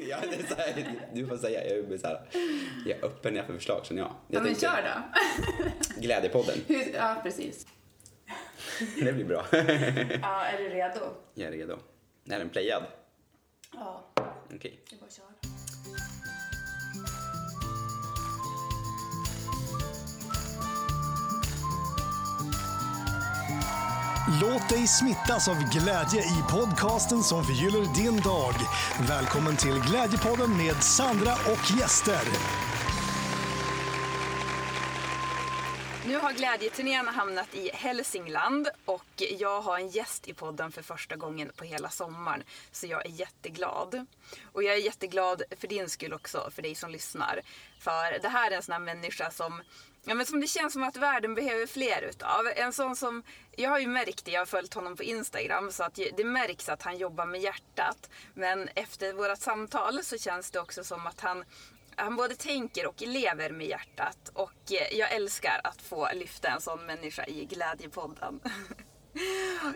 Ja, det är så här, du får säga. Jag är, så här, jag är öppen för förslag känner jag. jag Ja, men kör då. Glädjepodden. Hur, ja, precis. Det blir bra. Ja, är du redo? Jag är redo. Är den playad? Ja, Okej. det är bara att köra. Låt dig smittas av glädje i podcasten som förgyller din dag. Välkommen till Glädjepodden med Sandra och gäster. Nu har glädjeturnén hamnat i Hälsingland och jag har en gäst i podden för första gången på hela sommaren. Så jag är jätteglad. Och jag är jätteglad för din skull också, för dig som lyssnar. För det här är en sån här människa som Ja, men som det känns som att världen behöver fler utav. En sån som, jag har ju märkt det, jag har följt honom på Instagram, så att det märks att han jobbar med hjärtat. Men efter vårt samtal så känns det också som att han han både tänker och lever med hjärtat och eh, jag älskar att få lyfta en sån människa i Glädjepodden.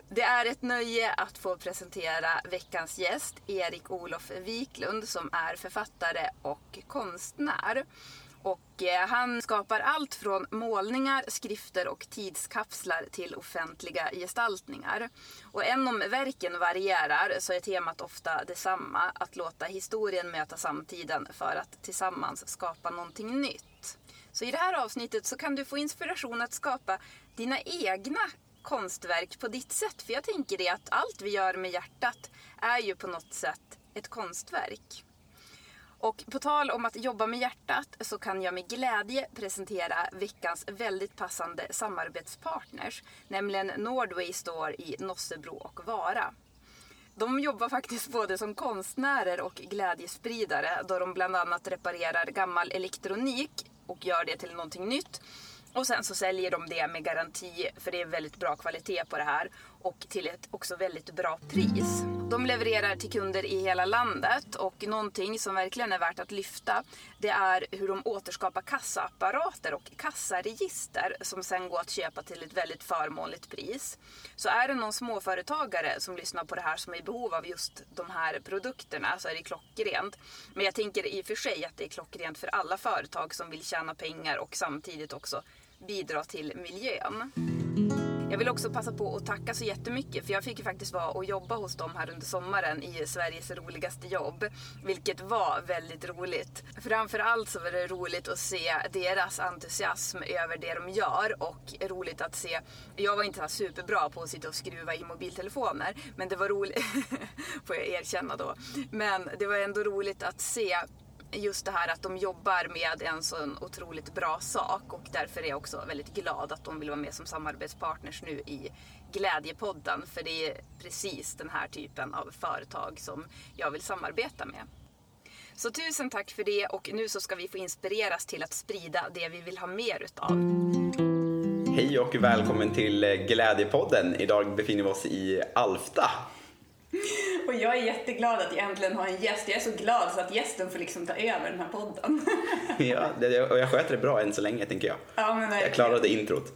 Det är ett nöje att få presentera veckans gäst, Erik Olof Wiklund, som är författare och konstnär. Och eh, han skapar allt från målningar, skrifter och tidskapslar till offentliga gestaltningar. Och även om verken varierar så är temat ofta detsamma, att låta historien möta samtiden för att tillsammans skapa någonting nytt. Så i det här avsnittet så kan du få inspiration att skapa dina egna konstverk på ditt sätt. För jag tänker det att allt vi gör med hjärtat är ju på något sätt ett konstverk. Och på tal om att jobba med hjärtat så kan jag med glädje presentera veckans väldigt passande samarbetspartners. Nämligen Nordway Store i Nossebro och Vara. De jobbar faktiskt både som konstnärer och glädjespridare då de bland annat reparerar gammal elektronik och gör det till någonting nytt. Och sen så säljer de det med garanti för det är väldigt bra kvalitet på det här och till ett också väldigt bra pris. De levererar till kunder i hela landet och någonting som verkligen är värt att lyfta det är hur de återskapar kassaapparater och kassaregister som sen går att köpa till ett väldigt förmånligt pris. Så är det någon småföretagare som lyssnar på det här som är i behov av just de här produkterna så är det klockrent. Men jag tänker i och för sig att det är klockrent för alla företag som vill tjäna pengar och samtidigt också bidra till miljön. Jag vill också passa på att tacka så jättemycket för jag fick ju faktiskt vara och jobba hos dem här under sommaren i Sveriges roligaste jobb. Vilket var väldigt roligt. Framförallt så var det roligt att se deras entusiasm över det de gör och roligt att se, jag var inte så superbra på att sitta och skruva i mobiltelefoner men det var roligt, får jag erkänna då. Men det var ändå roligt att se just det här att de jobbar med en sån otroligt bra sak och därför är jag också väldigt glad att de vill vara med som samarbetspartners nu i Glädjepodden för det är precis den här typen av företag som jag vill samarbeta med. Så tusen tack för det och nu så ska vi få inspireras till att sprida det vi vill ha mer utav. Hej och välkommen till Glädjepodden. Idag befinner vi oss i Alfta. Och jag är jätteglad att jag äntligen har en gäst. Jag är så glad så att gästen får liksom ta över den här podden. Ja, det, och jag sköter det bra än så länge tänker jag. Ja, men Jag klarade introt.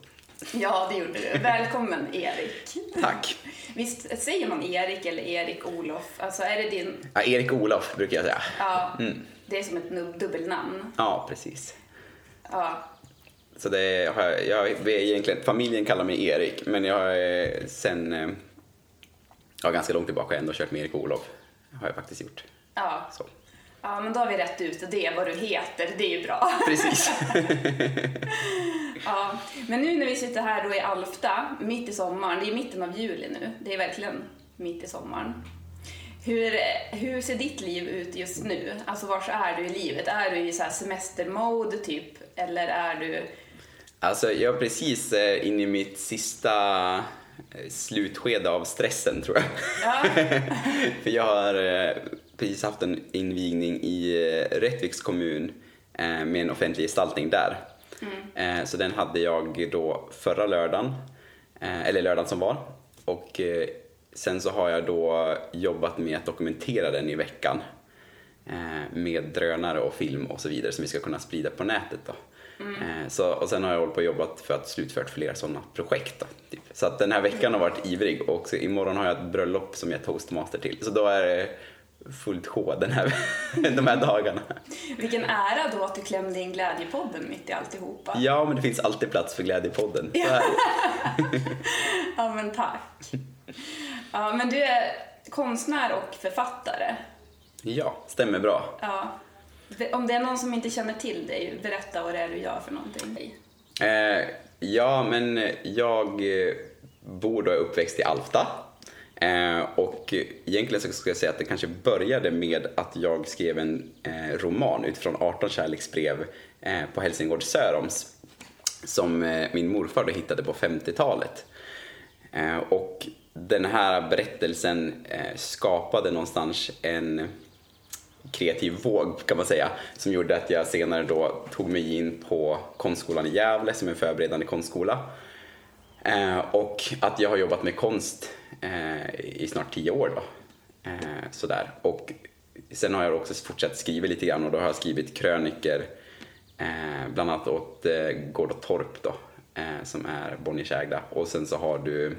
Ja, det gjorde du. Välkommen Erik. Tack. Visst säger man Erik eller Erik Olof? Alltså är det din... Ja, Erik Olof brukar jag säga. Ja, det är som ett dubbelnamn. Ja, precis. Ja, Så det har jag, jag är egentligen, familjen kallar mig Erik, men jag eh, sen, eh, ja ganska långt tillbaka ändå kört med Erik Olof. Har jag faktiskt gjort. ja. Så. Ja, men då har vi rätt ut det, vad du heter. Det är ju bra. Precis. Ja, men nu när vi sitter här då i Alfta, mitt i sommaren, det är mitten av juli nu, det är verkligen mitt i sommaren. Hur, hur ser ditt liv ut just nu? Alltså var är du i livet? Är du i så semestermode typ? Eller är du... Alltså jag är precis eh, inne i mitt sista slutskede av stressen tror jag. Ja, För jag har eh, precis haft en invigning i eh, Rättviks kommun eh, med en offentlig gestaltning där. Eh, Så den hade jag då förra lördagen, eller lördagen som var. Och sen så har jag då jobbat med att dokumentera den i veckan. Med drönare och film och så vidare som vi ska kunna sprida på nätet då. Eh, Så, och sen har jag hållit på och jobbat för att slutfört flera sådana projekt. Då, typ. Så att den här veckan har varit ivrig och så imorgon har jag ett bröllop som jag är toastmaster till. Så då är det fullt sjå den här, de här dagarna. Vilken ära då att du klämde in Glädjepodden mitt i alltihopa. Ja, men det finns alltid plats för Glädjepodden. Ja, men tack. Ja, men du är konstnär och författare. Ja, stämmer bra. Ja. Om det är någon som inte känner till dig, berätta vad det är du gör för någonting. Eh, ja, men jag eh, bor då är uppväxt i Alfta. Eh, och egentligen så skulle jag säga att det kanske började med att jag skrev en eh, roman utifrån 18 kärleksbrev eh, på Helsingård Söroms som eh, min morfar då hittade på 50-talet. Eh, och den här berättelsen eh, skapade någonstans en kreativ våg kan man säga som gjorde att jag senare då tog mig in på konstskolan i Gävle som är en förberedande konstskola. Eh, och att jag har jobbat med konst eh, i snart tio år då. Eh, sådär. Och sen har jag också fortsatt skriva lite grann och då har jag skrivit kröniker eh, bland annat åt eh, Gård och Torp då eh, som är Bonniers ägda. och sen så har du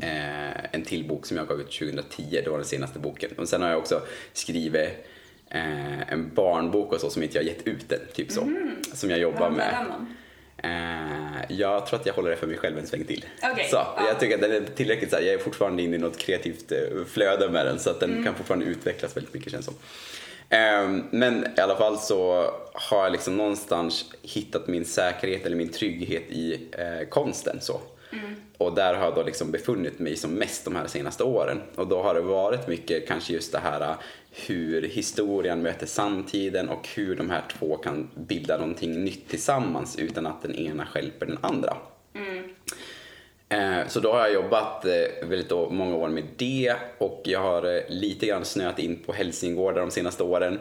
eh, en till bok som jag gav ut 2010, det var den senaste boken. Och sen har jag också skrivit eh, en barnbok och så som inte jag gett ut än, typ så. Som jag jobbar med. Eh, jag tror att jag håller det för mig själv en sväng till. Okej, så, ja. Jag tycker att den är tillräckligt så här, jag är fortfarande inne i något kreativt eh, flöde med den så att den Mm. kan fortfarande utvecklas väldigt mycket känns som. Eh, men i alla fall så har jag liksom någonstans hittat min säkerhet eller min trygghet i eh, konsten. Så. Mm. Och där har jag då liksom befunnit mig som mest de här senaste åren. Och då har det varit mycket kanske just det här eh, hur historien möter samtiden och hur de här två kan bilda någonting nytt tillsammans utan att den ena stjälper den andra. Eh, Så då har jag jobbat eh, väldigt många år med det och jag har eh, lite grann snöat in på hälsingårdar de senaste åren.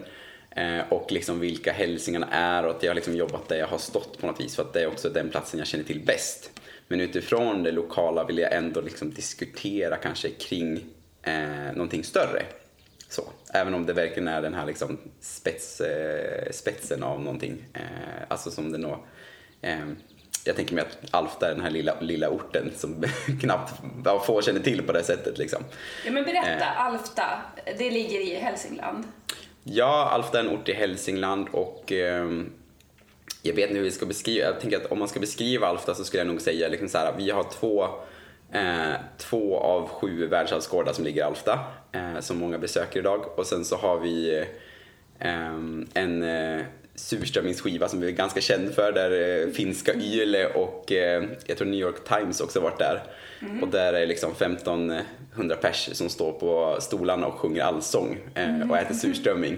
Och liksom vilka hälsingarna är och att jag har liksom jobbat där jag har stått på något vis för att det är också den platsen jag känner till bäst. Men utifrån det lokala vill jag ändå liksom diskutera kanske kring eh, någonting större. Så, även om det verkligen är den här liksom spets, eh, spetsen av någonting. Eh, alltså som det nog... Eh, jag tänker mig att Alfta är den här lilla, lilla orten som knappt få känner till på det sättet. Liksom. Ja, men berätta, Eh. Alfta, det ligger i Hälsingland. Ja, Alfta är en ort i Hälsingland och ehm, jag vet inte hur vi ska beskriva, jag tänker att om man ska beskriva Alfta så skulle jag nog säga liksom så här, vi har två, eh, två av sju världsarvsgårdar som ligger i Alfta, eh, som många besöker idag. Och sen så har vi eh, en eh, surströmmingsskiva som vi är ganska känd för, där eh, finska Yle och eh, jag tror New York Times också varit där. Och där är liksom 1500 pers som står på stolarna och sjunger allsång eh, och äter surströmming.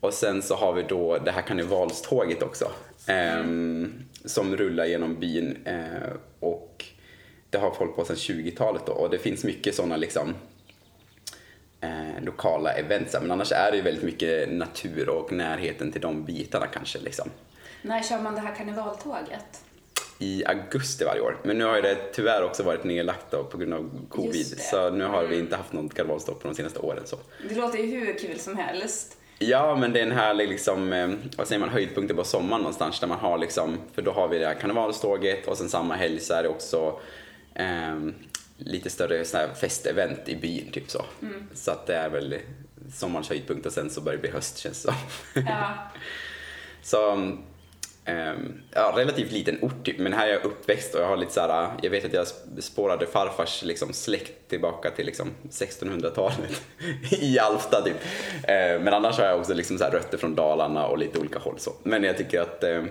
Och sen så har vi då det här karnevalståget också. ehm, som rullar genom byn. eh, och det har folk på sedan 20-talet då. Och det finns mycket sådana liksom eh, lokala events. Men annars är det ju väldigt mycket natur och närheten till de bitarna kanske liksom. När kör man det här karnevaltåget? I augusti varje år. Men nu har ju det tyvärr också varit nedlagt då på grund av covid. Så nu har vi inte haft något karnevalståg på de senaste åren. Så. Det låter ju hur kul som helst. Ja, men det är en härlig liksom, eh, vad säger man, höjdpunkter på sommaren någonstans där man har liksom, för då har vi det här karnevalståget och sen samma helg så är det också ehm, lite större så här festevent i byn typ så. Så att det är väl sommarens höjdpunkt och sen så börjar det bli höst känns det som. Ja. Så, Ehm, ja, relativt liten ort typ, men här är jag uppväxt och jag har lite så här, äh, jag vet att jag spårade farfars liksom, släkt tillbaka till liksom 1600-talet i Alfta typ. Ehm, men annars har jag också liksom så här rötter från Dalarna och lite olika håll så. Men jag tycker att ehm,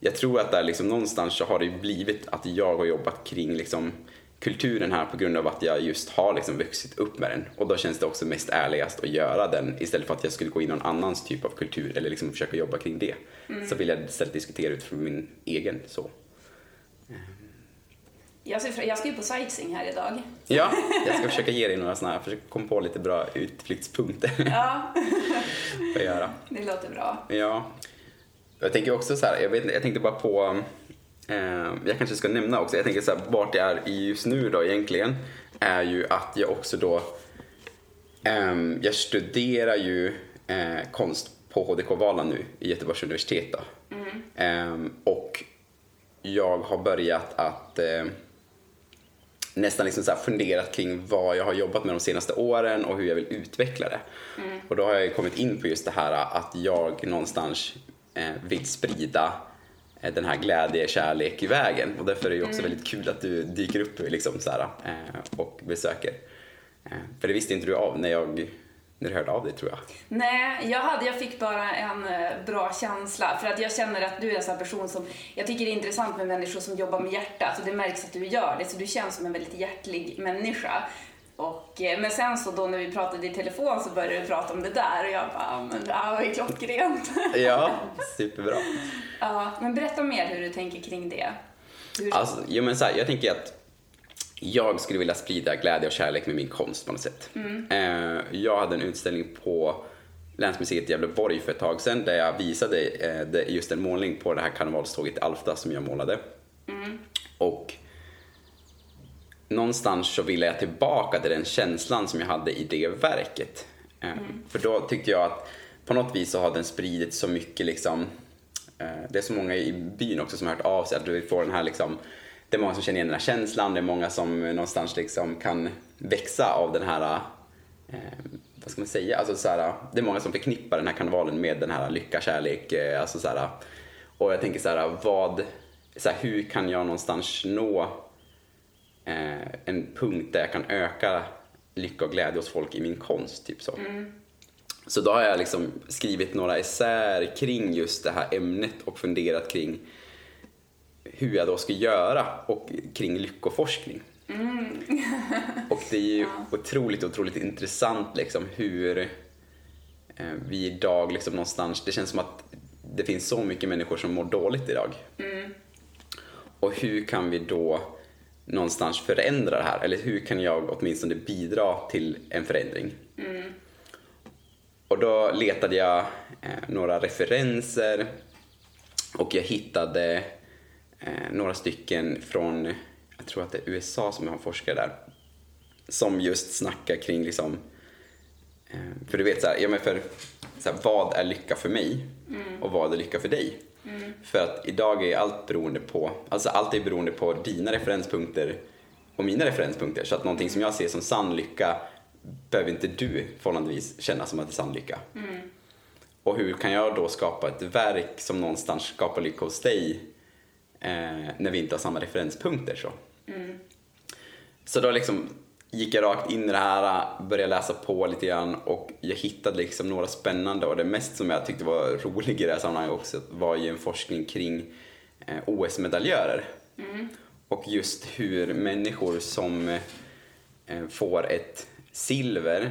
jag tror att där liksom någonstans så har det ju blivit att jag har jobbat kring liksom kulturen här på grund av att jag just har liksom vuxit upp med den. Och då känns det också mest ärligast att göra den istället för att jag skulle gå in i någon annans typ av kultur eller liksom försöka jobba kring det. Så vill jag istället diskutera utifrån min egen så. Jag, ser, jag ska ju på sightseeing här idag. Ja, jag ska försöka ge dig några sådana försöka komma på lite bra utflyktspunkter Ja, att göra. det låter bra. Ja. Jag tänker också så här, jag, vet, jag tänkte bara på, eh, jag kanske ska nämna också, jag tänker så här, vart jag är i just nu då egentligen, är ju att jag också då, ehm, jag studerar ju eh, konst på HDK Valand nu i Göteborgs universitet då. Ehm, och jag har börjat att eh, nästan liksom så funderat kring vad jag har jobbat med de senaste åren och hur jag vill utveckla det. Och då har jag kommit in på just det här att jag någonstans eh, vill sprida eh, Eh, den här glädje, kärlek i vägen. Och därför är det ju också väldigt kul att du dyker upp liksom så här, eh, och besöker. Eh, för det visste inte du av när, jag, när du hörde av dig tror jag. Nej, jag, hade, jag fick bara en eh, bra känsla. För att jag känner att du är en sån här person som... Jag tycker det är intressant med människor som jobbar med hjärtat och det märks att du gör det. Så du känns som en väldigt hjärtlig människa. Och, eh, men sen så då när vi pratade i telefon så började du prata om det där och jag bara, "Ah, men det här var ju klockrent. Ja, superbra. ja, men berätta mer hur du tänker kring det. Hur, Alltså, jo, men så här, jag tänker att jag skulle vilja sprida glädje och kärlek med min konst på något sätt. Eh, jag hade en utställning på Länsmuseet i Gävleborg för ett tag sedan där jag visade eh, just en målning på det här karnevalståget i Alfta som jag målade. Och någonstans så ville jag tillbaka till den känslan som jag hade i det verket. Eh, För då tyckte jag att på något vis så har den spridit så mycket liksom eh, det är så många i byn också som har hört av sig att du får den här liksom det är många som känner igen den här känslan, det är många som någonstans liksom kan växa av den här eh, vad ska man säga, alltså så här, det är många som förknippar den här karnevalen med den här lycka, kärlek, eh, alltså så här, och jag tänker så här, vad, så här, hur kan jag någonstans nå eh, en punkt där jag kan öka lycka och glädje hos folk i min konst, typ så. Så då har jag liksom skrivit några essäer kring just det här ämnet och funderat kring hur jag då ska göra och kring lyckoforskning. och det är ju otroligt, otroligt intressant liksom hur eh, vi idag liksom någonstans, det känns som att det finns så mycket människor som mår dåligt idag. Och hur kan vi då någonstans förändra det här? Eller hur kan jag åtminstone bidra till en förändring? Och då letade jag eh, några referenser och jag hittade eh, några stycken från, jag tror att det är USA som har forskare där, som just snackar kring liksom, eh, för du vet så här, ja men för så här, vad är lycka för mig och vad är lycka för dig? För att idag är allt beroende på, alltså allt är beroende på dina referenspunkter och mina referenspunkter. Så att någonting som jag ser som sann lycka behöver inte du förhållandevis känna som att det är sann lycka. Och hur kan jag då skapa ett verk som någonstans skapar lycka hos dig eh, när vi inte har samma referenspunkter? Så, så då liksom gick jag rakt in i det här, började läsa på lite grann och jag hittade liksom några spännande och det mest som jag tyckte var roligt i det här sammanhanget också var ju en forskning kring eh, OS-medaljörer. Och just hur människor som eh, får ett silver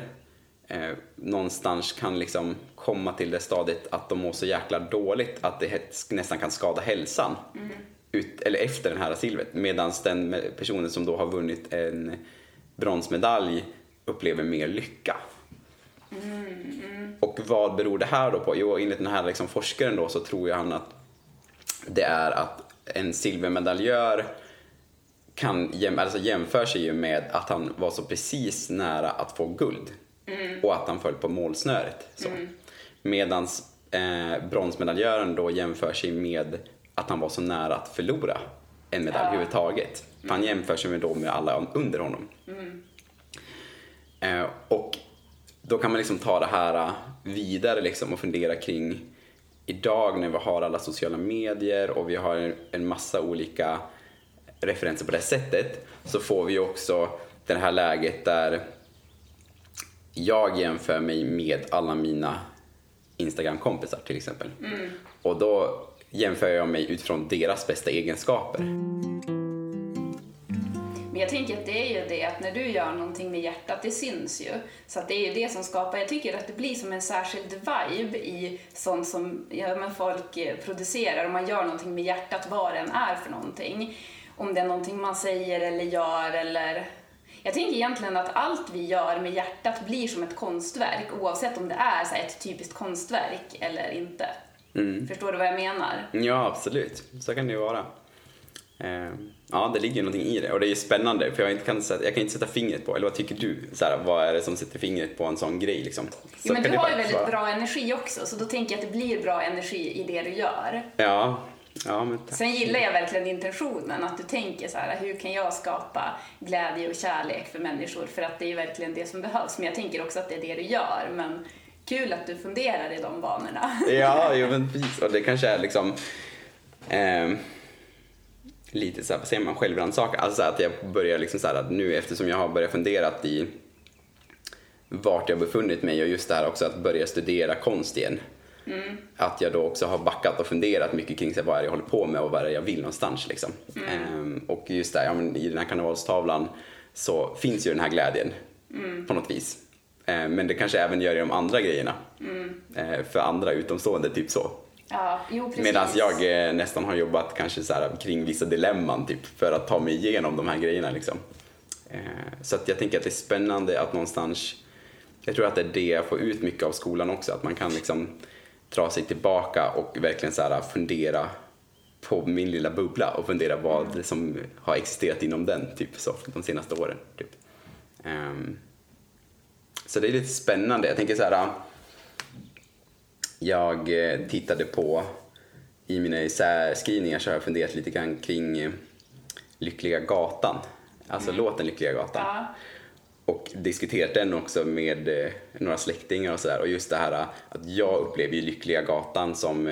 eh, någonstans kan liksom komma till det stadiet att de mår så jäkla dåligt att det nästan kan skada hälsan ut, eller efter den här silvret. Medan den personen som då har vunnit en bronsmedalj upplever mer lycka. Och vad beror det här då på? Jo, enligt den här liksom forskaren då så tror jag han att det är att en silvermedaljör kan jäm, alltså jämför sig ju med att han var så precis nära att få guld och att han föll på målsnöret. Så. Medans eh, bronsmedaljören då jämför sig med att han var så nära att förlora en medalj Ja. överhuvudtaget. För Han jämför sig med, då med alla under honom. Eh, och då kan man liksom ta det här eh, vidare liksom och fundera kring idag när vi har alla sociala medier och vi har en- massa olika referenser på det sättet så får vi också det här läget där jag jämför mig med alla mina Instagram-kompisar till exempel. Och då jämför jag mig utifrån deras bästa egenskaper. Men jag tänker att det är ju det att när du gör någonting med hjärtat, det syns ju. Så att det är ju det som skapar, jag tycker att det blir som en särskild vibe i sånt som ja, men folk eh, producerar. Om man gör någonting med hjärtat, vad det än är för någonting. Om det är någonting man säger eller gör eller... Jag tänker egentligen att allt vi gör med hjärtat blir som ett konstverk oavsett om det är så här ett typiskt konstverk eller inte. Förstår du vad jag menar? Ja, absolut. Så kan det ju vara. Eh, ja, det ligger någonting i det och det är ju spännande för jag, kan, sätta, jag kan inte sätta fingret på, eller vad tycker du? Så här, vad är det som sätter fingret på en sån grej liksom? Så Jo, men du har ju väldigt vara. bra energi också, så då tänker jag att det blir bra energi i det du gör. Ja, Ja. Sen gillar jag verkligen intentionen, att du tänker så här, hur kan jag skapa glädje och kärlek för människor? För att det är verkligen det som behövs. Men jag tänker också att det är det du gör. Men kul att du funderar i de banorna. Ja, jo, men precis. Och det kanske är liksom ehm, lite så här, vad säger man, självrannsakan. Alltså att jag börjar liksom så här att nu eftersom jag har börjat funderat i vart jag befunnit mig och just det här också att börja studera konst igen. Att jag då också har backat och funderat mycket kring så här, vad är det jag håller på med och vad är det jag vill någonstans liksom. Ehm, och just där, ja, men i den här karnevalstavlan så finns ju den här glädjen på något vis. Ehm, men det kanske även gör i de andra grejerna. Ehm, för andra utomstående, typ så. Ja, jo precis. Medan jag eh, nästan har jobbat kanske så här, kring vissa dilemman typ, för att ta mig igenom de här grejerna. Liksom. Eh, så att jag tänker att det är spännande att någonstans, jag tror att det är det jag får ut mycket av skolan också, att man kan liksom dra sig tillbaka och verkligen så här, fundera på min lilla bubbla och fundera vad det som har existerat inom den typ, så, de senaste åren. Typ. Ehm, så det är lite spännande. Jag tänker så här, jag eh, tittade på, i mina essäskrivningar så har jag funderat lite grann kring eh, Lyckliga Gatan. Alltså låten Lyckliga Gatan. Ja. Och diskuterat den också med eh, några släktingar och sådär. Och just det här eh, att jag upplever ju Lyckliga Gatan som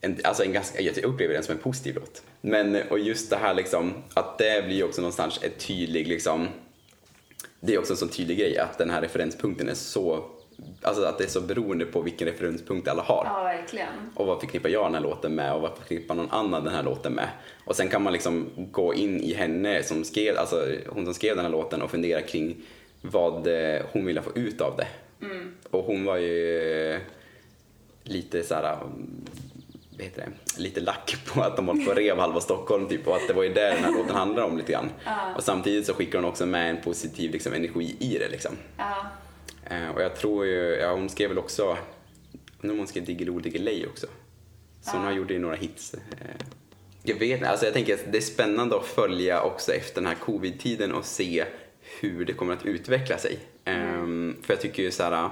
en, alltså en ganska, jag upplever den som en positiv låt. Men, och just det här liksom, att det blir ju också någonstans ett tydlig liksom, det är också en sån tydlig grej att den här referenspunkten är så, alltså att det är så beroende på vilken referenspunkt alla har. Ja, verkligen. Och vad förknippar jag den här låten med och vad förknippar någon annan den här låten med? Och sen kan man liksom gå in i henne som skrev, alltså hon som skrev den här låten och fundera kring vad eh, hon ville få ut av det. Och hon var ju lite så här, mm, heter det, lite lack på att de håller på och rev halva Stockholm typ och att det var ju det den här låten handlar om lite grann. Och samtidigt så skickar hon också med en positiv liksom, energi i det liksom. Ja. Eh, och jag tror ju, ja hon skrev väl också, om hon skrev Diggiloo Diggiley också. Så hon har gjort i några hits. Eh, Jag vet inte, alltså jag tänker att det är spännande att följa också efter den här covid-tiden och se hur det kommer att utveckla sig. Ehm, för jag tycker ju så här,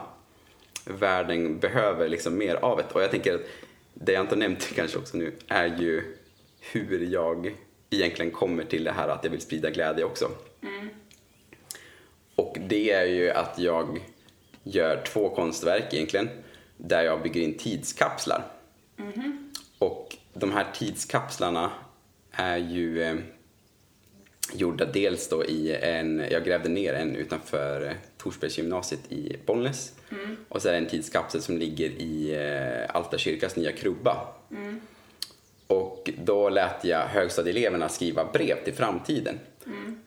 världen behöver liksom mer av det. Och jag tänker att det jag inte har nämnt kanske också nu är ju hur jag egentligen kommer till det här att jag vill sprida glädje också. Och det är ju att jag gör två konstverk egentligen där jag bygger in tidskapslar. Och de här tidskapslarna är ju eh, gjorda dels då i en, jag grävde ner en utanför Torsbergsgymnasiet i Bollnäs. Och så är det en tidskapsel som ligger i eh, Alta kyrkas nya krubba. Och då lät jag högstadieeleverna skriva brev till framtiden.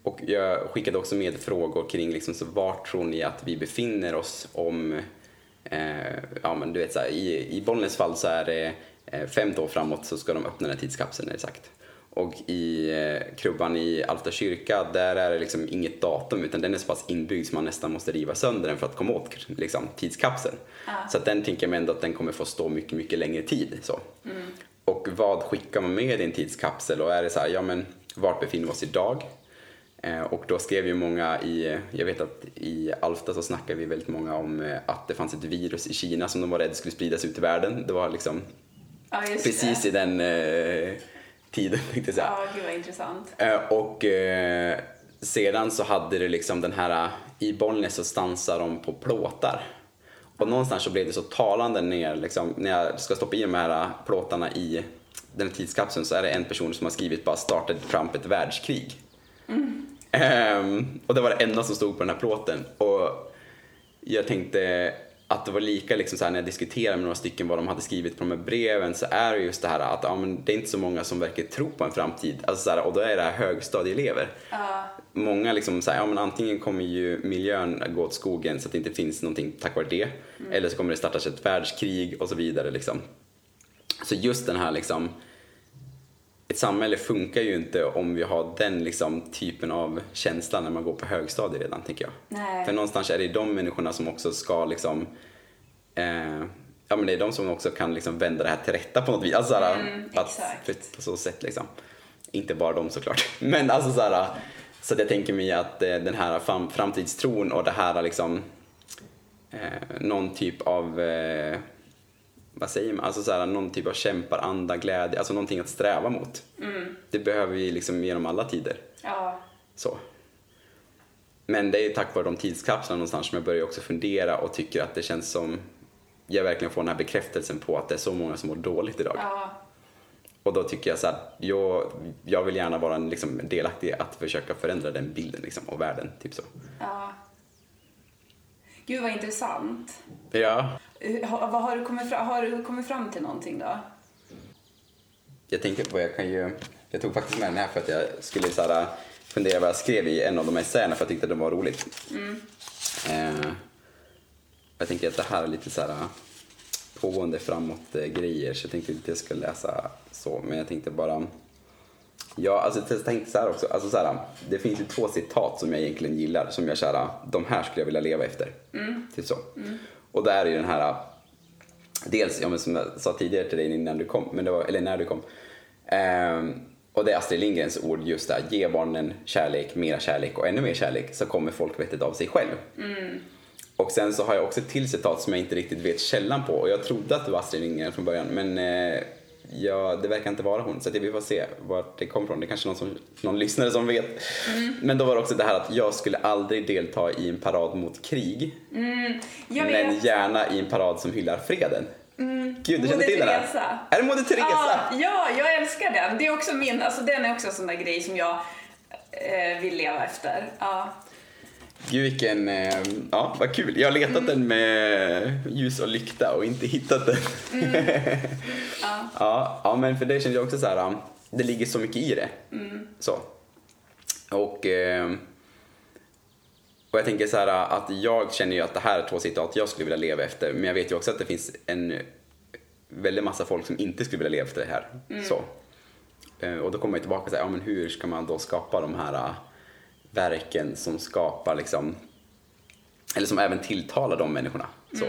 Och jag skickade också med frågor kring liksom, så vart tror ni att vi befinner oss om, eh, ja men du vet så här, i, i Bollnäs fall så är det eh, fem år framåt så ska de öppna den här tidskapseln är det sagt. Och i eh, krubban i Alta kyrka, där är det liksom inget datum utan den är så pass inbyggd så man nästan måste riva sönder den för att komma åt liksom, tidskapseln. Så att den tänker jag mig ändå att den kommer få stå mycket, mycket längre tid. Så. Och vad skickar man med i en tidskapsel? Och är det så här, ja men vart befinner vi oss idag? Eh, och då skrev ju många i, jag vet att i Alfta så snackade vi väldigt många om eh, att det fanns ett virus i Kina som de var rädda skulle spridas ut i världen. Det var liksom just precis det. i den eh, tiden tänkte jag säga. Ja, gud vad intressant. Eh, och eh, sedan så hade det liksom den här, eh, i Bollnäs så stansar de på plåtar. Och någonstans så blev det så talande ner, liksom, när jag ska stoppa i de här eh, plåtarna i den här tidskapseln så är det en person som har skrivit bara startade Trump ett världskrig. Ehm, och det var det enda som stod på den här plåten. Och jag tänkte att det var lika liksom så här, när jag diskuterade med några stycken vad de hade skrivit på de här breven så är det just det här att ja, men det är inte så många som verkar tro på en framtid. Alltså så här, och då är det här högstadieelever. Många liksom så här, ja men antingen kommer ju miljön gå åt skogen så att det inte finns någonting tack vare det. Eller så kommer det startas ett världskrig och så vidare liksom. Så just den här liksom ett samhälle funkar ju inte om vi har den liksom, typen av känsla när man går på högstadiet redan, tänker jag. Nej. För någonstans är det de människorna som också ska liksom, eh, ja men det är de som också kan liksom vända det här till rätta på något vis. Alltså, såhär, Mm, att, på så sätt liksom. Inte bara de såklart. Men alltså såhär, så att jag tänker mig att eh, den här fram, framtidstron och det här liksom, eh, någon typ av eh, vad säger man, alltså så här, någon typ av kämparanda, glädje, alltså någonting att sträva mot. Det behöver vi liksom genom alla tider. Ja. Så. Men det är tack vare de tidskapslarna någonstans som jag börjar också fundera och tycker att det känns som jag verkligen får den här bekräftelsen på att det är så många som mår dåligt idag. Ja. Och då tycker jag så här, jag, jag vill gärna vara en liksom, delaktig att försöka förändra den bilden liksom, och världen. Typ så. ja. Gud vad intressant. Ja. Har, vad har, du kommit fram, har du kommit fram till någonting då? Jag tänker på, jag kan ju, jag tog faktiskt med den här för att jag skulle så här, fundera vad jag skrev i en av de här essäerna för jag tyckte det var roligt. Eh, jag tänker att det här är lite så här pågående framåt eh, grejer så jag tänkte inte att jag ska läsa så men jag tänkte bara Ja, alltså jag tänkte så här också, alltså så här, det finns ju två citat som jag egentligen gillar som jag känner, de här skulle jag vilja leva efter. Typ så. Och där är den här Dels, ja, men som jag sa tidigare till dig innan du kom, men det var, eller när du kom. Ehm, och det är Astrid Lindgrens ord just där, ge barnen kärlek, mera kärlek och ännu mer kärlek så kommer folkvettet av sig själv. Och sen så har jag också ett till citat som jag inte riktigt vet källan på och jag trodde att det var Astrid Lindgren från början men eh, ja, det verkar inte vara hon så vi får se vart det kommer ifrån. Det är kanske någon, som, någon lyssnare som vet. Men då var det också det här att jag skulle aldrig delta i en parad mot krig Jag men gärna i en parad som hyllar freden. Gud, du känner till den här? Är det Moder Teresa? Ja, ja, jag älskar den. Det är också min, alltså den är också en sån där grej som jag eh, vill leva efter. Ja. Gud vilken, eh, ja vad kul. Jag har letat den med ljus och lykta och inte hittat den. Ja. ja, ja, men för det känner jag också så här, det ligger så mycket i det. Så. Och, eh, och jag tänker så här att jag känner ju att det här är två citat jag skulle vilja leva efter men jag vet ju också att det finns en väldigt massa folk som inte skulle vilja leva efter det här. Så. Eh, Och då kommer ju tillbaka och säger, ja men hur ska man då skapa de här verken som skapar liksom, eller som även tilltalar de människorna. Så.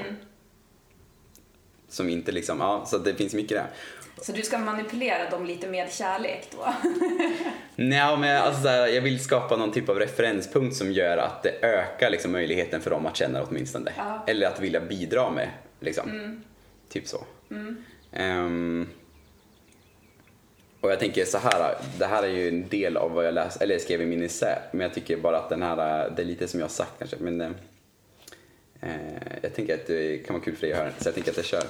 Som inte liksom, ja, så det finns mycket där. Så du ska manipulera dem lite med kärlek då? Nej, men alltså jag vill skapa någon typ av referenspunkt som gör att det ökar liksom möjligheten för dem att känna åtminstone. Ja. Eller att vilja bidra med, liksom. Typ så. Ehm, och jag tänker så här, det här är ju en del av vad jag läste, eller skrev i min essä, men jag tycker bara att den här, det är lite som jag har sagt kanske, men eh, jag tänker att det kan vara kul för dig att höra, så jag tänker att jag kör.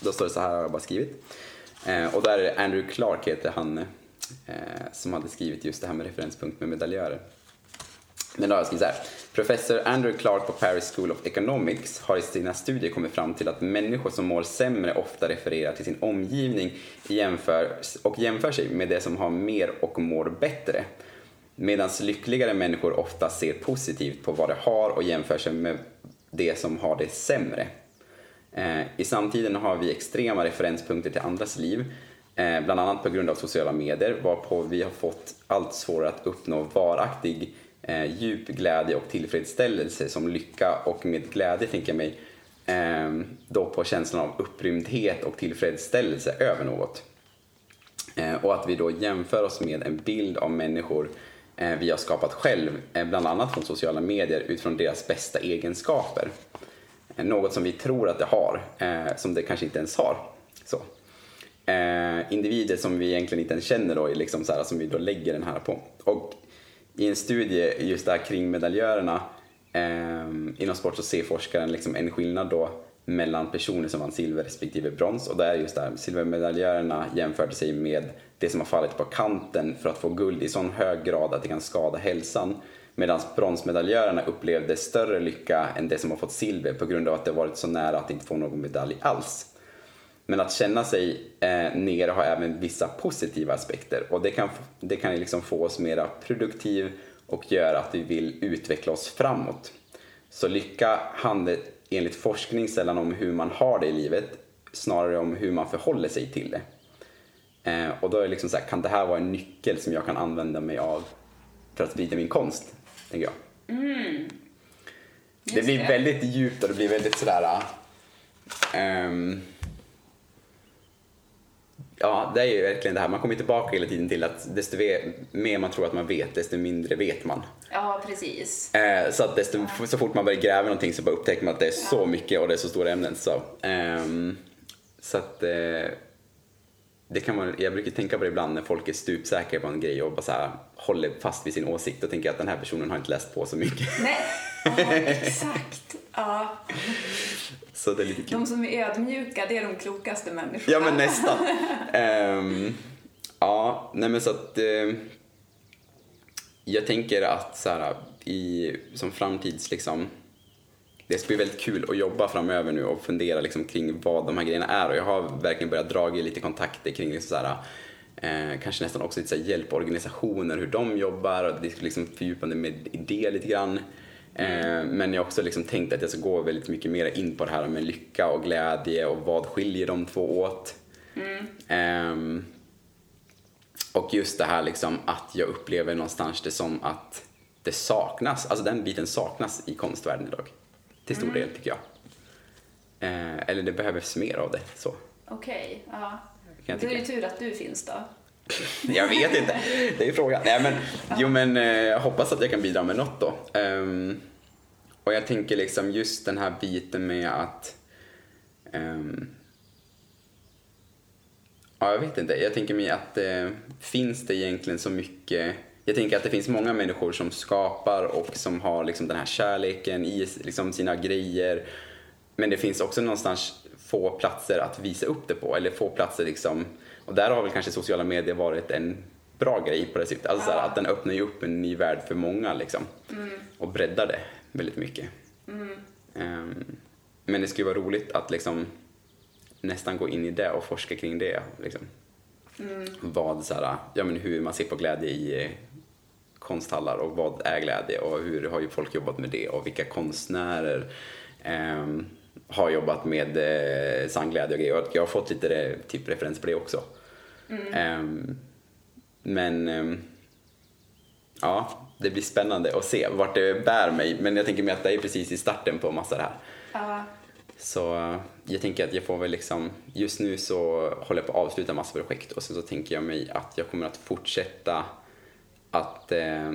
Då står det så här, har jag bara skrivit. Eh, och där är det Andrew Clark heter han eh, som hade skrivit just det här med referenspunkt med medaljörer. Men då har jag skrivit så här. Professor Andrew Clark på Paris School of Economics har i sina studier kommit fram till att människor som mår sämre ofta refererar till sin omgivning jämför, och jämför sig med det som har mer och mår bättre. Medan lyckligare människor ofta ser positivt på vad de har och jämför sig med det som har det sämre. Eh, I samtiden har vi extrema referenspunkter till andras liv, eh, bland annat på grund av sociala medier, varpå vi har fått allt svårare att uppnå varaktig eh, djup glädje och tillfredsställelse som lycka och med glädje tänker jag mig eh, då på känslan av upprymdhet och tillfredsställelse över något. Eh, och att vi då jämför oss med en bild av människor eh, vi har skapat själv, eh, bland annat från sociala medier utifrån deras bästa egenskaper. Eh, Något som vi tror att det har, eh, som det kanske inte ens har. Så. Eh, individer som vi egentligen inte ens känner då, liksom så här, som vi då lägger den här på. Och i en studie just där kring medaljörerna eh, inom sport så ser forskaren liksom en skillnad då mellan personer som vann silver respektive brons och där just där silvermedaljörerna jämförde sig med det som har fallit på kanten för att få guld i sån hög grad att det kan skada hälsan medan bronsmedaljörerna upplevde större lycka än det som har fått silver på grund av att det varit så nära att inte få någon medalj alls. Men att känna sig eh, nere har även vissa positiva aspekter och det kan, det kan liksom få oss mera produktiv och göra att vi vill utveckla oss framåt. Så lycka handlar enligt forskning sällan om hur man har det i livet, snarare om hur man förhåller sig till det. Eh, och då är det liksom så här, kan det här vara en nyckel som jag kan använda mig av för att sprida min konst? Tänker jag. det blir väldigt djupt och det blir väldigt sådär... ehm, Ja, det är ju verkligen det här. Man kommer tillbaka hela tiden till att desto mer man tror att man vet, desto mindre vet man. Ja, precis. Eh, så att desto, så fort man börjar gräva någonting så bara upptäcker man att det är så mycket och det är så stora ämnen. Så, ehm, Så att eh, det kan man, jag brukar tänka på det ibland när folk är stupsäkra på en grej och bara så här, håller fast vid sin åsikt. Då tänker jag att den här personen har inte läst på så mycket. Nej, ja, exakt. Ja. Så det är lite kul. De som är ödmjuka, det är de klokaste människorna. Ja men nästan. Ehm, ja, nej men så att eh, jag tänker att så här, i, som framtids liksom det ska bli väldigt kul att jobba framöver nu och fundera liksom kring vad de här grejerna är och jag har verkligen börjat dra i lite kontakter kring liksom så här, eh, kanske nästan också lite hjälporganisationer, hur de jobbar och det liksom fördjupande med idéer lite grann. Eh, men jag har också liksom tänkt att jag ska gå väldigt mycket mer in på det här med lycka och glädje och vad skiljer de två åt. Ehm, och just det här liksom att jag upplever någonstans det som att det saknas, alltså den biten saknas i konstvärlden idag. Till stor del tycker jag. Eh, eller det behövs mer av det. Så. Okej, ja. jag Då är det tur att du finns då. Jag vet inte, det är frågan. Nej, men, jo men eh, jag hoppas att jag kan bidra med något då. Ehm, och jag tänker liksom just den här biten med att ehm, Ja, jag vet inte. Jag tänker mig att eh, finns det egentligen så mycket... Jag tänker att det finns många människor som skapar och som har liksom den här kärleken i liksom sina grejer. Men det finns också någonstans få platser att visa upp det på, eller få platser liksom... Och där har väl kanske sociala medier varit en bra grej på det sättet. Alltså så här, att den öppnar ju upp en ny värld för många liksom. Och breddar det väldigt mycket. Ehm, men det skulle vara roligt att liksom nästan gå in i det och forska kring det. Liksom. Vad, så här, ja, men hur man ser på glädje i eh, konsthallar och vad är glädje och hur har ju folk jobbat med det och vilka konstnärer ehm, har jobbat med eh, sann glädje och grejer. Jag har fått lite eh, typ referens på det också. Ehm, men ehm, ja, det blir spännande att se vart det bär mig. Men jag tänker mig att det är precis i starten på massa det här. Ja. Så eh, jag tänker att jag får väl liksom, just nu så håller jag på att avsluta massa projekt och sen så tänker jag mig att jag kommer att fortsätta att eh,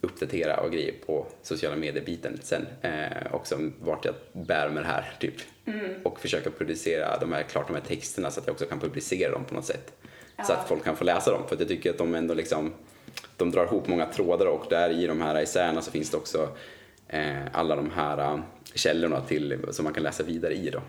uppdatera och grejer på sociala medier-biten sen. Eh, också vart jag bär med det här typ. Och försöka producera de här, klart de här texterna så att jag också kan publicera dem på något sätt. Så att folk kan få läsa dem för jag tycker att de ändå liksom de drar ihop många trådar och där i de här essäerna så finns det också eh, alla de här eh, källorna till, som man kan läsa vidare i då.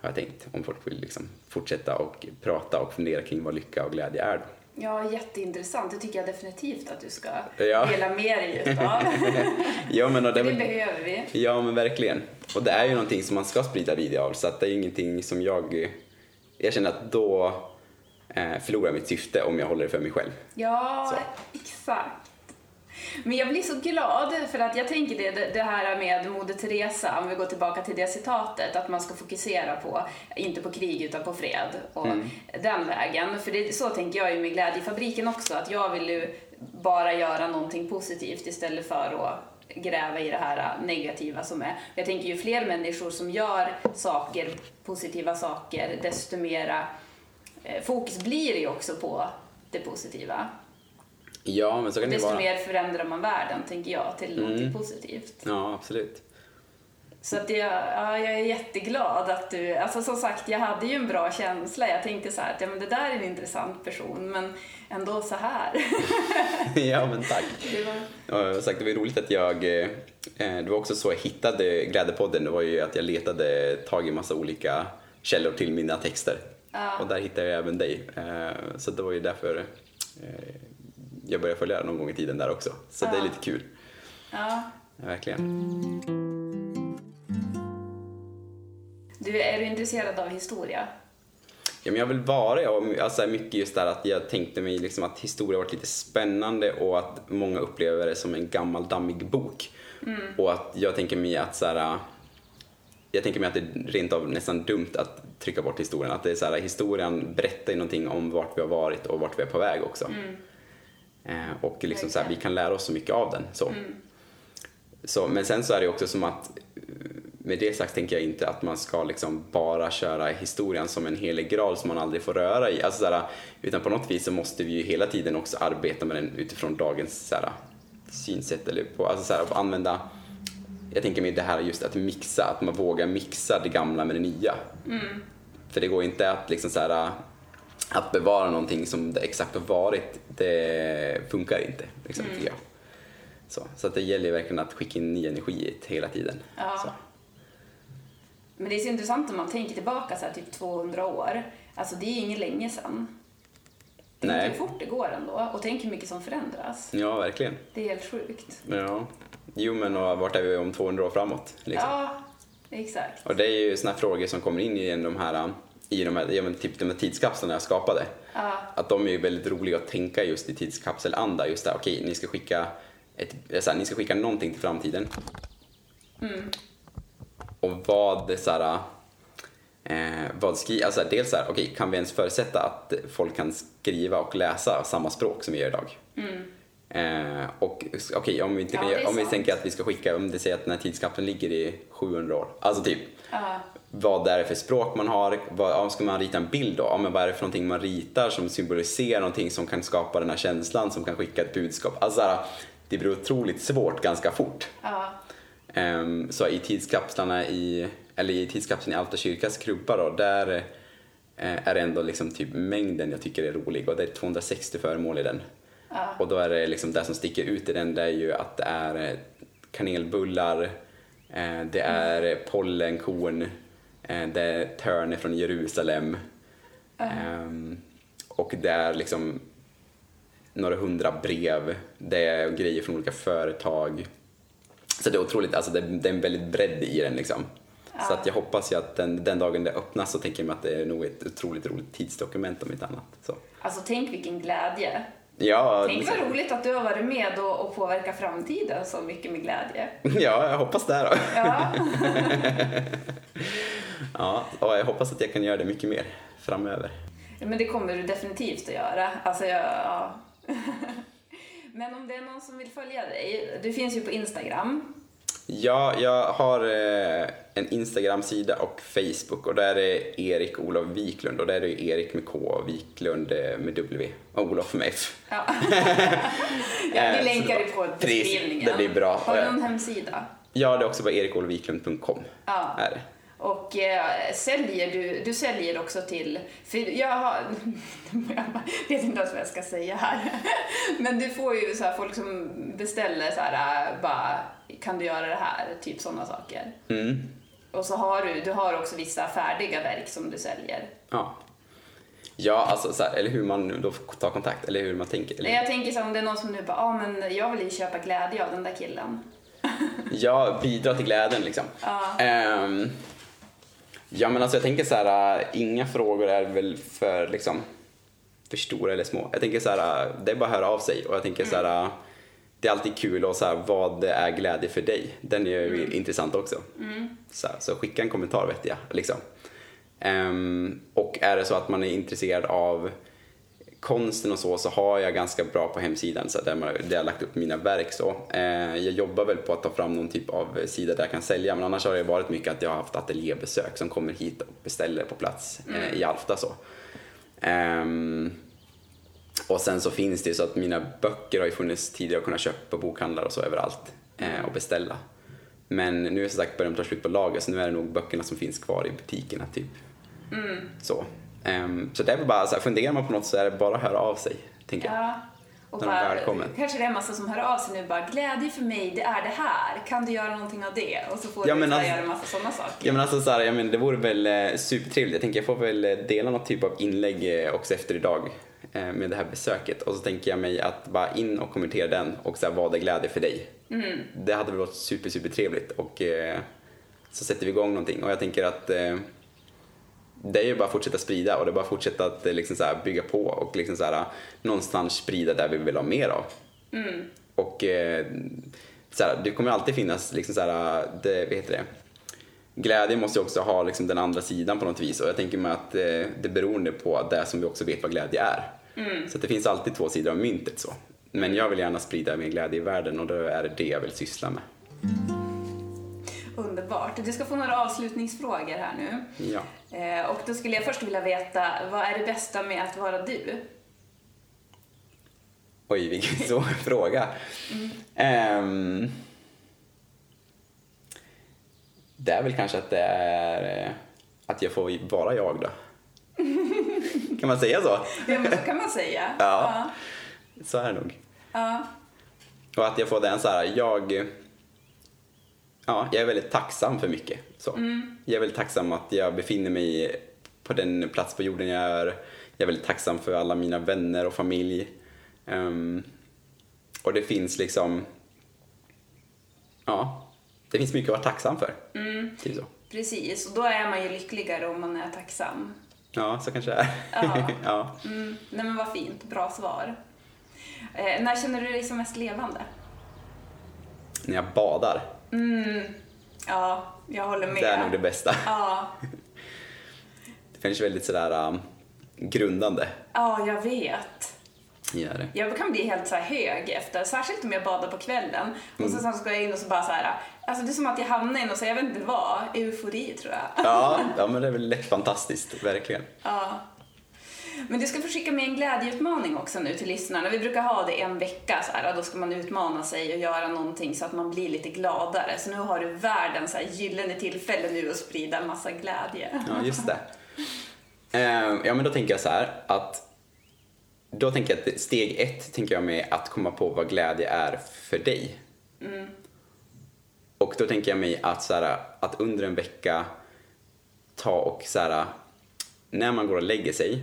Har jag tänkt, om folk vill liksom fortsätta och prata och fundera kring vad lycka och glädje är då. Ja, jätteintressant. Det tycker jag definitivt att du ska Ja. dela med dig utav. Ja men, och det, det behöver vi. ja men verkligen. Och det är ju någonting som man ska sprida vidare av så att det är ingenting som jag, jag känner att då eh, förlorar mitt syfte om jag håller det för mig själv. Ja, Så. exakt. Men jag blir så glad för att jag tänker det, det- här med Moder Teresa, om vi går tillbaka till det citatet, att man ska fokusera på, inte på krig utan på fred och den vägen. För det, så tänker jag ju med Glädjefabriken också, att jag vill ju bara göra någonting positivt istället för att gräva i det här negativa som är. Jag tänker ju fler människor som gör saker, positiva saker, desto mera eh, fokus blir det ju också på det positiva. Ja men så kan det Desto vara. mer förändrar man världen, tänker jag, till Mm. något positivt. Ja absolut. Så att jag, ja, jag är jätteglad att du... Alltså som sagt, jag hade ju en bra känsla. Jag tänkte så här att ja, men det där är en intressant person, men ändå så här. ja men tack. Det var, Ja, sagt, det var roligt att jag, eh, det var också så jag hittade Glädjepodden, det var ju att jag letade tag i massa olika källor till mina texter. Ja. Och där hittade jag även dig. Eh, Så det var ju därför eh, jag började följa någon gång i tiden där också. Så det är Ja. lite kul. ja. Ja, Verkligen. Du, är du intresserad av historia? Ja, men jag vill vara. Och alltså, mycket just där att jag tänkte mig liksom att historia varit lite spännande och att många upplever det som en gammal dammig bok. Och att jag tänker mig att så här, jag tänker mig att det är rent av nästan dumt att trycka bort historien. Att det är så här, historien berättar ju någonting om vart vi har varit och vart vi är på väg också. Eh, och liksom så här, vi kan lära oss så mycket av den. Så. Så, men sen så är det också som att eh, med det sagt tänker jag inte att man ska liksom bara köra historien som en helig graal som man aldrig får röra i. Alltså såhär, utan på något vis så måste vi ju hela tiden också arbeta med den utifrån dagens såhär, synsätt eller på, alltså såhär, använda jag tänker mig det här just att mixa, att man vågar mixa det gamla med det nya. för det går inte att liksom så här, att bevara någonting som det exakt har varit, det funkar inte. Liksom, Mm. jag. Så, så att det gäller verkligen att skicka in ny energi i det hela tiden. Ja. Så. Men det är så intressant om man tänker tillbaka så här, typ 200 år. Alltså det är ju inget länge sedan. Tänk Nej. hur fort det går ändå och tänk hur mycket som förändras. Ja, verkligen. Det är helt sjukt. Ja. Jo, men och vart är vi om 200 år framåt? Liksom? Ja, exakt. Och det är ju här frågor som kommer in i de här, i de här, ja, men typ de här tidskapslarna jag skapade. Ja. Att de är ju väldigt roliga att tänka just i tidskapselanda. Just där, okej, ni ska skicka ett, så här, ni ska skicka någonting till framtiden. Och vad det så här, eh, vad skri, alltså dels så här, okej, kan vi ens förutsätta att folk kan skriva och läsa samma språk som vi gör idag? Eh, och okej, om vi, inte Ja, om vi tänker att vi ska skicka, om det säger att den här tidskapseln ligger i 700 år, alltså typ Ja. vad är det för språk man har? Vad, ja, ska man rita en bild då? Ja, men vad är det för någonting man ritar som symboliserar någonting som kan skapa den här känslan, som kan skicka ett budskap? Alltså, det blir otroligt svårt ganska fort. Ja. Ehm, så i tidskapslarna i, eller i tidskapseln i Alta kyrkas krubba då, där eh, är det ändå liksom typ mängden jag tycker är rolig och det är 260 föremål i den. Och då är det liksom det som sticker ut i den, det är ju att det är eh, kanelbullar, det är pollenkorn, eh, det är törne från Jerusalem ehm, och det är liksom några hundra brev, det är grejer från olika företag. Så det är otroligt, alltså det, det är en väldigt bredd i den liksom. Så att jag hoppas ju att den, den dagen det öppnas så tänker jag mig att det är nog ett otroligt roligt tidsdokument om inte annat. Så. Alltså tänk vilken glädje. Ja, Tänk vad roligt att du har varit med och, och påverkat framtiden så mycket med glädje. ja, jag hoppas det då. Ja, Ja, och jag hoppas att jag kan göra det mycket mer framöver. men det kommer du definitivt att göra. Alltså, jag, ja. Men om det är någon som vill följa dig, du finns ju på Instagram. Ja, jag har eh, en Instagram-sida och Facebook och där är Erik Olof Wiklund och där är det Erik med K och Wiklund eh, med W och Olof med F. Ja. ja, Eh, vi så länkar det på beskrivningen. det blir bra. Har du någon hemsida? Ja, det är också på erikolofviklund.com. Ja. Är det. Och eh, säljer du, du säljer också till, för jag har, jag vet inte ens vad jag ska säga här, men du får ju så här folk som beställer så här, bara, kan du göra det här, typ sådana saker. Mm. Och så har du, du har också vissa färdiga verk som du säljer. Ja. Ja, alltså så här, eller hur man då får ta kontakt, eller hur man tänker. Eller? Jag tänker så om det är någon som nu bara, ja ah, men jag vill ju köpa glädje av den där killen. Ja, bidra till glädjen liksom. Ja. Ehm, ja, men alltså jag tänker så här, äh, inga frågor är väl för liksom för stora eller små. Jag tänker så här, äh, det är bara att höra av sig och jag tänker så här, äh, det är alltid kul och så här, vad är glädje för dig? Den är ju intressant också. Så, här, så skicka en kommentar vet jag. Liksom. Ehm, och är det så att man är intresserad av konsten och så, så har jag ganska bra på hemsidan så där, man, där jag har lagt upp mina verk. Så. Eh, jag jobbar väl på att ta fram någon typ av sida där jag kan sälja men annars har det varit mycket att jag har haft ateljébesök som kommer hit och beställer på plats eh, i Alfta. Så. Ehm, och sen så finns det ju så att mina böcker har ju funnits tidigare att kunna köpa på bokhandlar och så överallt eh, och beställa. Men nu är som sagt börjar de ta slut på lager så nu är det nog böckerna som finns kvar i butikerna typ. Så. Ehm, så det är väl bara så här, funderar man på något så är det bara att höra av sig, tänker jag. Ja. Och När bara, väl kommer. kanske det är en massa som hör av sig nu bara, glädje för mig, det är det här. Kan du göra någonting av det? Och så får Ja, du men alltså- göra en massa sådana saker. Ja men alltså så här, jag menar, det vore väl eh, supertrevligt. Jag tänker jag får väl dela något typ av inlägg eh, också efter idag med det här besöket. Och så tänker jag mig att bara in och kommentera den och så här, vad är glädje för dig? Det hade väl varit super, super trevligt och eh, så sätter vi igång någonting. Och jag tänker att eh, det är ju bara att fortsätta sprida och det är bara att fortsätta att eh, liksom så här, bygga på och liksom så här, någonstans sprida där vi vill ha mer av. Och eh, så här, det kommer alltid finnas liksom så här, det, vad heter det? Glädje måste ju också ha liksom den andra sidan på något vis och jag tänker mig att eh, det beror på det som vi också vet vad glädje är. Så att det finns alltid två sidor av myntet så. Men jag vill gärna sprida mer glädje i världen och då är det det jag vill syssla med. Underbart. Du ska få några avslutningsfrågor här nu. Ja. Eh, och då skulle jag först vilja veta, vad är det bästa med att vara du? Oj, vilken svår fråga. Ehm, det är väl kanske att det är... eh, att jag får vara jag då. kan man säga så? Ja, men så kan man säga. Ja. Så är det nog. Ja. Och att jag får den så här, jag... Ja, jag är väldigt tacksam för mycket. Så. Jag är väldigt tacksam att jag befinner mig på den plats på jorden jag är. Jag är väldigt tacksam för alla mina vänner och familj. Ehm, och det finns liksom... Ja, det finns mycket att vara tacksam för. Typ så. Precis, och då är man ju lyckligare om man är tacksam. Ja, så kanske det är. Ja. ja. Mm. Nej men vad fint, bra svar. Eh, när känner du dig som mest levande? När jag badar, Ja, jag håller med. det är nog det bästa. Ja, Det finns väldigt sådär um, grundande. ja, jag vet. Gör det. Jag kan bli helt så hög efter, särskilt om jag badar på kvällen. Och Mm. så sen ska jag in och så bara så här, alltså det är som att jag hamnar i något, jag vet inte vad, eufori tror jag. Ja, ja men det är väl lätt fantastiskt, verkligen. Ja. Men du ska få skicka med en glädjeutmaning också nu till lyssnarna. Vi brukar ha det en vecka, så här, då ska man utmana sig och göra någonting så att man blir lite gladare. Så nu har du världens så här gyllene tillfälle nu att sprida en massa glädje. Ja, just det. Eh, ja, men då tänker jag så här att då tänker jag att steg ett tänker jag med att komma på vad glädje är för dig. Och då tänker jag mig att, så här, att under en vecka ta och så här, när man går och lägger sig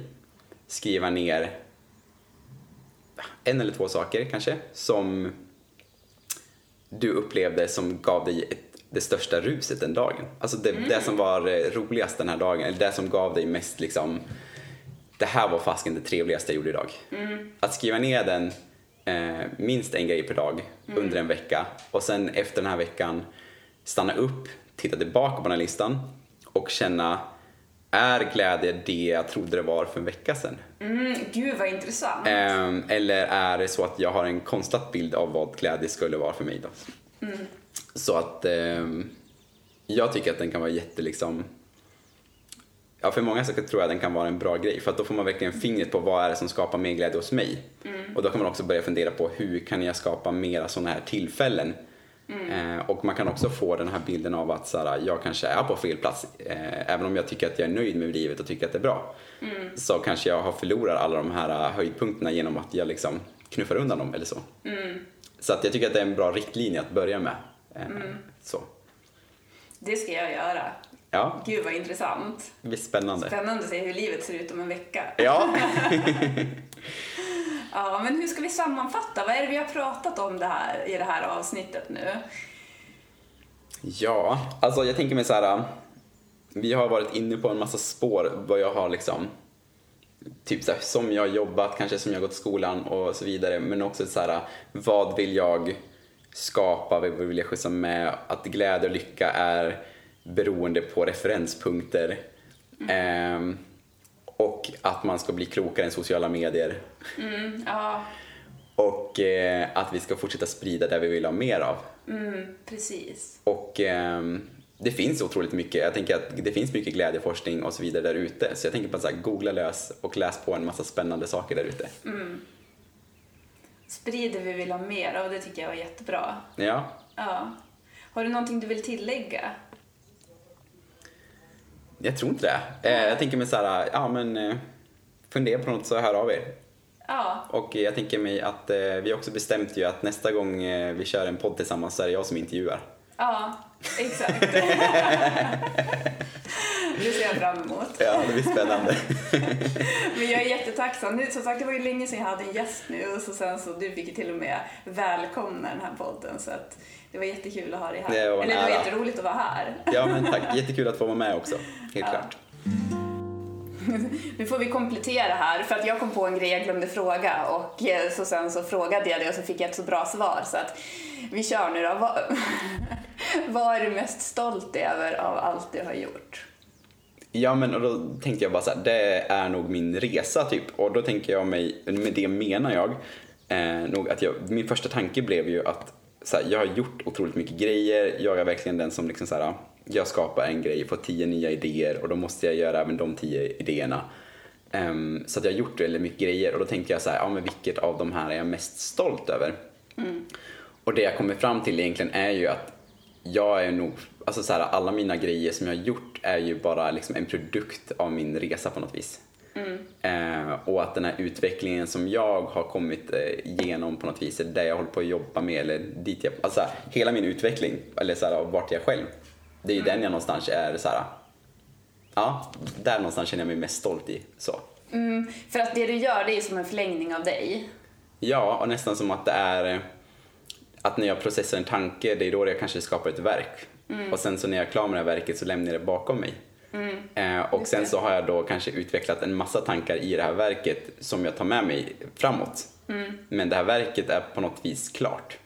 skriva ner en eller två saker kanske som du upplevde som gav dig ett, det största ruset den dagen. Alltså det, det som var roligast den här dagen, eller det som gav dig mest liksom det här var fasken det trevligaste jag gjorde idag. Att skriva ner den eh, minst en grej per dag under en vecka och sen efter den här veckan stanna upp, titta tillbaka på den här listan och känna är glädje det jag trodde det var för en vecka sedan? Mm, gud vad intressant. Ehm, eller är det så att jag har en konstlat bild av vad glädje skulle vara för mig då? Så att ehm, jag tycker att den kan vara jätte liksom Ja, för många så tror jag den kan vara en bra grej för att då får man verkligen fingret på vad är det som skapar mer glädje hos mig. Och då kan man också börja fundera på hur kan jag skapa mera sådana här tillfällen. Eh, och man kan också få den här bilden av att så här, jag kanske är på fel plats. Eh, även om jag tycker att jag är nöjd med livet och tycker att det är bra. Så kanske jag har förlorat alla de här eh, höjdpunkterna genom att jag liksom knuffar undan dem eller så. Så att jag tycker att det är en bra riktlinje att börja med. Eh, Så. Det ska jag göra. Ja, Gud vad intressant. det blir spännande. Spännande att se hur livet ser ut om en vecka. Ja, Ja, men hur ska vi sammanfatta? Vad är det vi har pratat om det här, i det här avsnittet nu? Ja, alltså jag tänker mig så här. Vi har varit inne på en massa spår vad jag har liksom typ så här, som jag har jobbat, kanske som jag har gått skolan och så vidare. Men också så här, vad vill jag skapa, vad vill jag skjutsa med? Att glädje och lycka är beroende på referenspunkter. Ehm, och att man ska bli klokare än sociala medier. Ja, Och eh, att vi ska fortsätta sprida det vi vill ha mer av. mm, precis. Och ehm, det finns otroligt mycket. Jag tänker att det finns mycket glädjeforskning och så vidare där ute. Så jag tänker på att så här, googla lös och läs på en massa spännande saker där ute. Sprider vi vill ha mer av, det tycker jag var jättebra. Ja. Ja. Har du någonting du vill tillägga? Jag tror inte det. Eh, jag tänker mig så här, ja men eh, fundera på något så hör av er. Ja, Och jag tänker mig att eh, vi också bestämt ju att nästa gång eh, vi kör en podd tillsammans så är det jag som intervjuar. ja, exakt. det ser jag fram emot. Ja, det blir spännande. Men jag är jättetacksam. Nu, som sagt, det var ju länge sedan jag hade en gäst nu och så sen så du fick ju till och med välkomna den här podden så att det var jättekul att ha dig här. Det var Eller det var jätteroligt att vara här. ja men tack, jättekul att få vara med också. Helt klart. Nu får vi komplettera här för att jag kom på en grej jag glömde fråga och eh, så sen så frågade jag det och så fick jag ett så bra svar så att vi kör nu då. Vad, vad är du mest stolt över av allt du har gjort? Ja men och då tänkte jag bara så här, det är nog min resa typ. Och då tänker jag mig, med det menar jag, eh, nog att jag, min första tanke blev ju att så här, jag har gjort otroligt mycket grejer, jag är verkligen den som liksom så här, jag skapar en grej, får tio nya idéer och då måste jag göra även de tio idéerna. Ehm, så att jag har gjort väldigt mycket grejer och då tänkte jag så här, ja men vilket av de här är jag mest stolt över? Och det jag kommer fram till egentligen är ju att jag är nog, alltså så här, alla mina grejer som jag har gjort är ju bara liksom en produkt av min resa på något vis. Eh, och att den här utvecklingen som jag har kommit eh, igenom på något vis, är det jag håller på att jobba med, eller dit jag, alltså hela min utveckling, eller så här, vart jag själv, det är ju den jag någonstans är så här, ja, där någonstans känner jag mig mest stolt i. Så. Mm, för att det du gör, det är som en förlängning av dig. Ja, och nästan som att det är eh, att när jag processar en tanke, det är då jag kanske skapar ett verk. Och sen så när jag är klar med det här verket så lämnar jag det bakom mig. Eh, och sen så har jag då kanske utvecklat en massa tankar i det här verket som jag tar med mig framåt. Men det här verket är på något vis klart.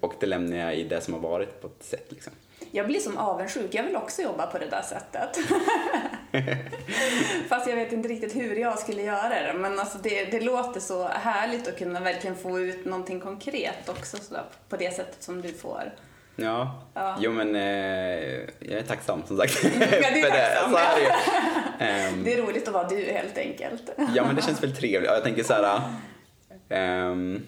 Och det lämnar jag i det som har varit på ett sätt liksom. Jag blir som avundsjuk. Jag vill också jobba på det där sättet. Fast jag vet inte riktigt hur jag skulle göra det. Men alltså det, det låter så härligt att kunna verkligen få ut någonting konkret också sådär, på det sättet som du får. Ja, Ja. jo men eh, jag är tacksam som sagt. Ja, du är det, tacksam. så är det. Ehm, Det är roligt att vara du helt enkelt. Ja men det känns väl trevligt. Ja, Jag tänker så här. ehm,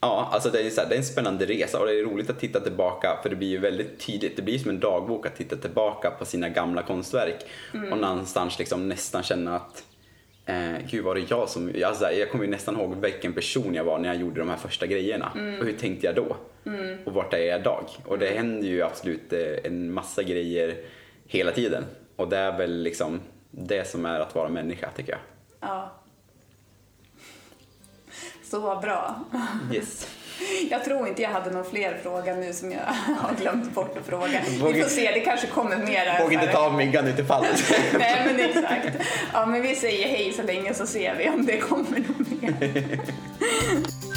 ja, alltså det är, så här, det är en spännande resa och det är roligt att titta tillbaka för det blir ju väldigt tydligt. Det blir som en dagbok att titta tillbaka på sina gamla konstverk och någonstans liksom nästan känna att Eh, gud var det jag som, alltså, jag kommer ju nästan ihåg vilken person jag var när jag gjorde de här första grejerna. Och hur tänkte jag då? Och vart är jag idag? Och det händer ju absolut eh, en massa grejer hela tiden. Och det är väl liksom det som är att vara människa tycker jag. Ja. Så bra. Yes. Jag tror inte jag hade någon fler fråga nu som jag har glömt bort att fråga. Vi får se, det kanske kommer mera. Vågar inte ta av myggan ut i fallet. Nej men exakt. Ja men vi säger hej så länge så ser vi om det kommer något mer.